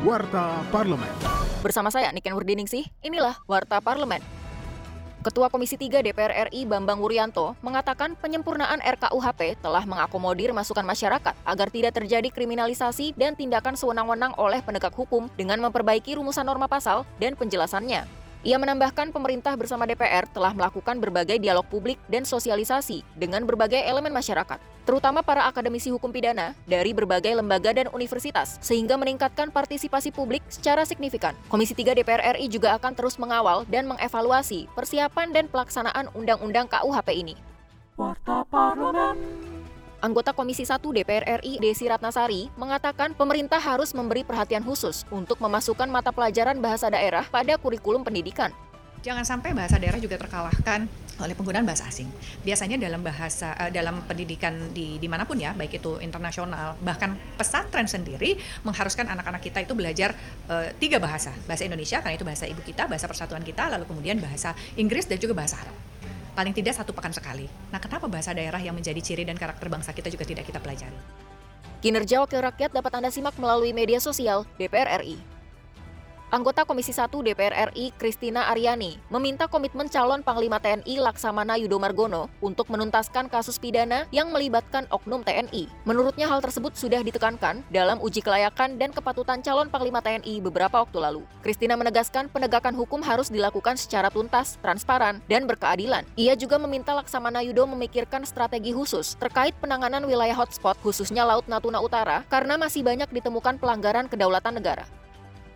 Warta Parlemen. Bersama saya Niken Wurdiningsih, inilah Warta Parlemen. Ketua Komisi 3 DPR RI Bambang Wuryanto mengatakan penyempurnaan RKUHP telah mengakomodir masukan masyarakat agar tidak terjadi kriminalisasi dan tindakan sewenang-wenang oleh penegak hukum dengan memperbaiki rumusan norma pasal dan penjelasannya. Ia menambahkan pemerintah bersama DPR telah melakukan berbagai dialog publik dan sosialisasi dengan berbagai elemen masyarakat, terutama para akademisi hukum pidana dari berbagai lembaga dan universitas, sehingga meningkatkan partisipasi publik secara signifikan. Komisi 3 DPR RI juga akan terus mengawal dan mengevaluasi persiapan dan pelaksanaan Undang-Undang KUHP ini. Warta Parlemen. Anggota Komisi 1 DPR RI Desi Ratnasari mengatakan pemerintah harus memberi perhatian khusus untuk memasukkan mata pelajaran bahasa daerah pada kurikulum pendidikan. Jangan sampai bahasa daerah juga terkalahkan oleh penggunaan bahasa asing. Biasanya dalam bahasa uh, dalam pendidikan di di mana pun ya, baik itu internasional, bahkan pesantren sendiri mengharuskan anak-anak kita itu belajar uh, tiga bahasa, bahasa Indonesia karena itu bahasa ibu kita, bahasa persatuan kita, lalu kemudian bahasa Inggris dan juga bahasa Arab paling tidak satu pekan sekali. Nah, kenapa bahasa daerah yang menjadi ciri dan karakter bangsa kita juga tidak kita pelajari? Kinerja Wakil Rakyat dapat Anda simak melalui media sosial DPR RI. Anggota Komisi 1 DPR RI Kristina Aryani meminta komitmen calon Panglima TNI Laksamana Yudo Margono untuk menuntaskan kasus pidana yang melibatkan oknum TNI. Menurutnya hal tersebut sudah ditekankan dalam uji kelayakan dan kepatutan calon Panglima TNI beberapa waktu lalu. Kristina menegaskan penegakan hukum harus dilakukan secara tuntas, transparan, dan berkeadilan. Ia juga meminta Laksamana Yudo memikirkan strategi khusus terkait penanganan wilayah hotspot khususnya Laut Natuna Utara karena masih banyak ditemukan pelanggaran kedaulatan negara.